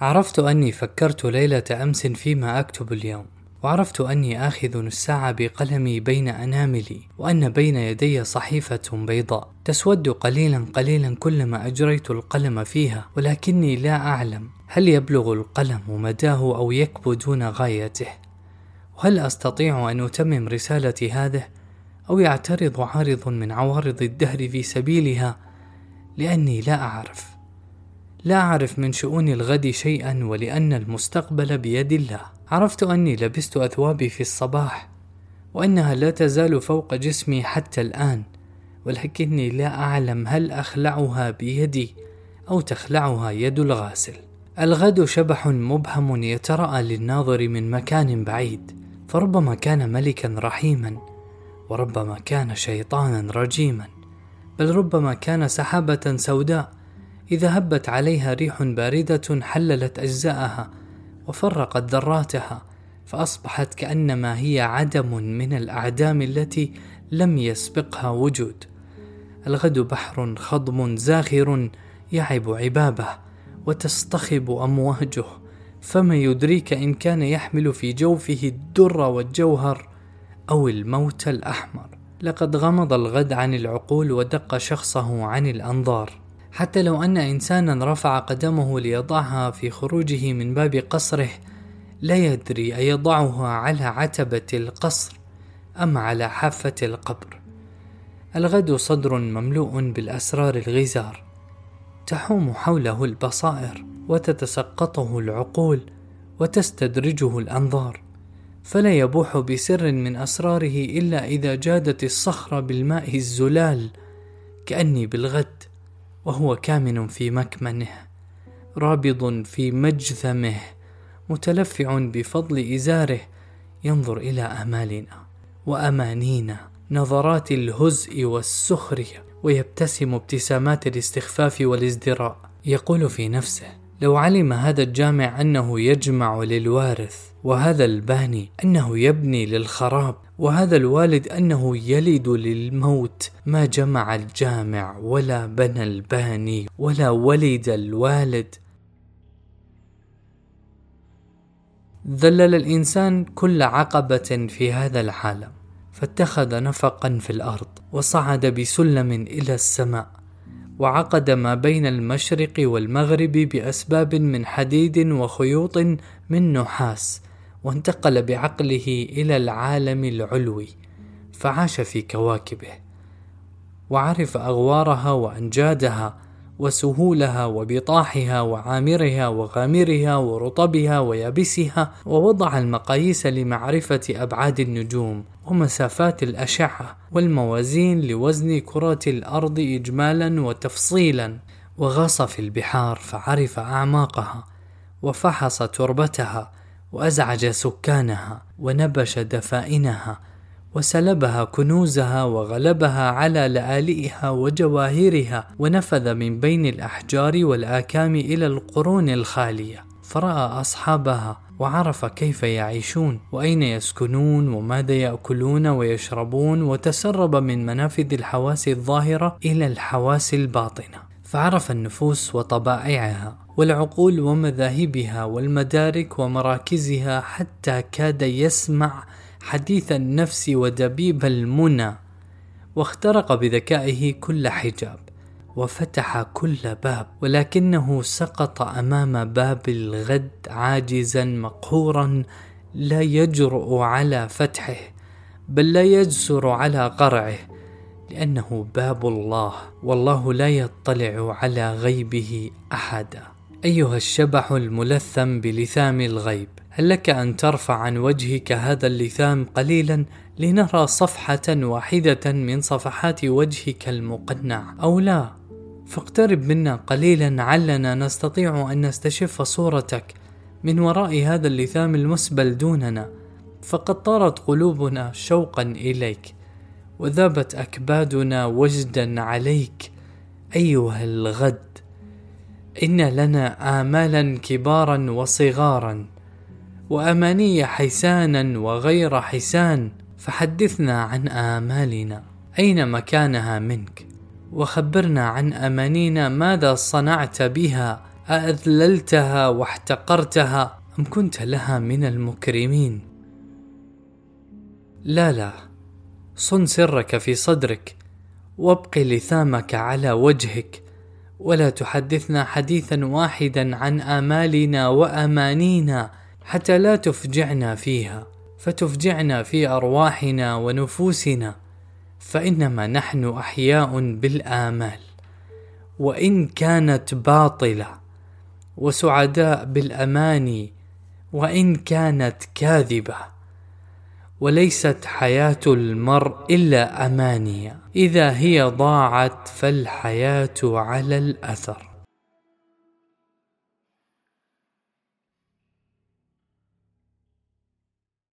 عرفت أني فكرت ليلة أمس فيما أكتب اليوم وعرفت أني آخذ الساعة بقلمي بين أناملي وأن بين يدي صحيفة بيضاء. تسود قليلا قليلا كلما أجريت القلم فيها ولكني لا أعلم هل يبلغ القلم مداه أو يكبو دون غايته. وهل أستطيع أن أتمم رسالتي هذه؟ أو يعترض عارض من عوارض الدهر في سبيلها؟ لأني لا أعرف. لا أعرف من شؤون الغد شيئا ولأن المستقبل بيد الله. عرفت أني لبست أثوابي في الصباح وأنها لا تزال فوق جسمي حتى الآن ولكني لا أعلم هل أخلعها بيدي أو تخلعها يد الغاسل. الغد شبح مبهم يتراءى للناظر من مكان بعيد فربما كان ملكا رحيما وربما كان شيطانا رجيما بل ربما كان سحابة سوداء إذا هبت عليها ريح باردة حللت أجزاءها وفرقت ذراتها فأصبحت كأنما هي عدم من الأعدام التي لم يسبقها وجود. الغد بحر خضم زاخر يعب عبابه وتصطخب أمواجه فما يدريك إن كان يحمل في جوفه الدر والجوهر أو الموت الأحمر. لقد غمض الغد عن العقول ودق شخصه عن الأنظار. حتى لو أن إنسانا رفع قدمه ليضعها في خروجه من باب قصره لا يدري أيضعها على عتبة القصر أم على حافة القبر. الغد صدر مملوء بالأسرار الغزار تحوم حوله البصائر وتتسقطه العقول وتستدرجه الأنظار. فلا يبوح بسر من أسراره إلا إذا جادت الصخرة بالماء الزلال كأني بالغد. وهو كامن في مكمنه رابض في مجثمه متلفع بفضل إزاره ينظر إلى آمالنا وأمانينا نظرات الهزء والسخرية ويبتسم ابتسامات الاستخفاف والازدراء يقول في نفسه لو علم هذا الجامع أنه يجمع للوارث وهذا الباني أنه يبني للخراب وهذا الوالد أنه يلد للموت ما جمع الجامع ولا بنى الباني ولا ولد الوالد. ذلل الإنسان كل عقبة في هذا العالم فاتخذ نفقا في الأرض وصعد بسلم إلى السماء. وعقد ما بين المشرق والمغرب بأسباب من حديد وخيوط من نحاس وانتقل بعقله إلى العالم العلوي فعاش في كواكبه وعرف أغوارها وأنجادها وسهولها وبطاحها وعامرها وغامرها ورطبها ويابسها ووضع المقاييس لمعرفة أبعاد النجوم ومسافات الأشعة والموازين لوزن كرة الأرض إجمالا وتفصيلا. وغاص في البحار فعرف أعماقها وفحص تربتها وأزعج سكانها ونبش دفائنها وسلبها كنوزها وغلبها على لآلئها وجواهرها ونفذ من بين الأحجار والآكام إلى القرون الخالية. فرأى أصحابها وعرف كيف يعيشون وأين يسكنون وماذا يأكلون ويشربون وتسرب من منافذ الحواس الظاهرة إلى الحواس الباطنة. فعرف النفوس وطبائعها والعقول ومذاهبها والمدارك ومراكزها حتى كاد يسمع حديث النفس ودبيب المنى واخترق بذكائه كل حجاب وفتح كل باب ولكنه سقط أمام باب الغد عاجزا مقهورا لا يجرؤ على فتحه بل لا يجسر على قرعه لأنه باب الله والله لا يطلع على غيبه أحدا. أيها الشبح الملثم بلثام الغيب هل لك أن ترفع عن وجهك هذا اللثام قليلا لنرى صفحة واحدة من صفحات وجهك المقنع؟ أو لا فاقترب منا قليلا علنا نستطيع أن نستشف صورتك من وراء هذا اللثام المسبل دوننا فقد طارت قلوبنا شوقا إليك وذابت أكبادنا وجدا عليك أيها الغد. إن لنا آمالا كبارا وصغارا وأماني حيسانا وغير حسان فحدثنا عن آمالنا أين مكانها منك؟ وخبرنا عن أمانينا ماذا صنعت بها أأذللتها واحتقرتها أم كنت لها من المكرمين؟ لا لا صن سرك في صدرك وابق لثامك على وجهك ولا تحدثنا حديثا واحدا عن آمالنا وأمانينا حتى لا تفجعنا فيها فتفجعنا في أرواحنا ونفوسنا فإنما نحن أحياء بالآمال. وإن كانت باطلة وسعداء بالأماني وإن كانت كاذبة. وليست حياة المرء إلا أماني إذا هي ضاعت فالحياة على الأثر.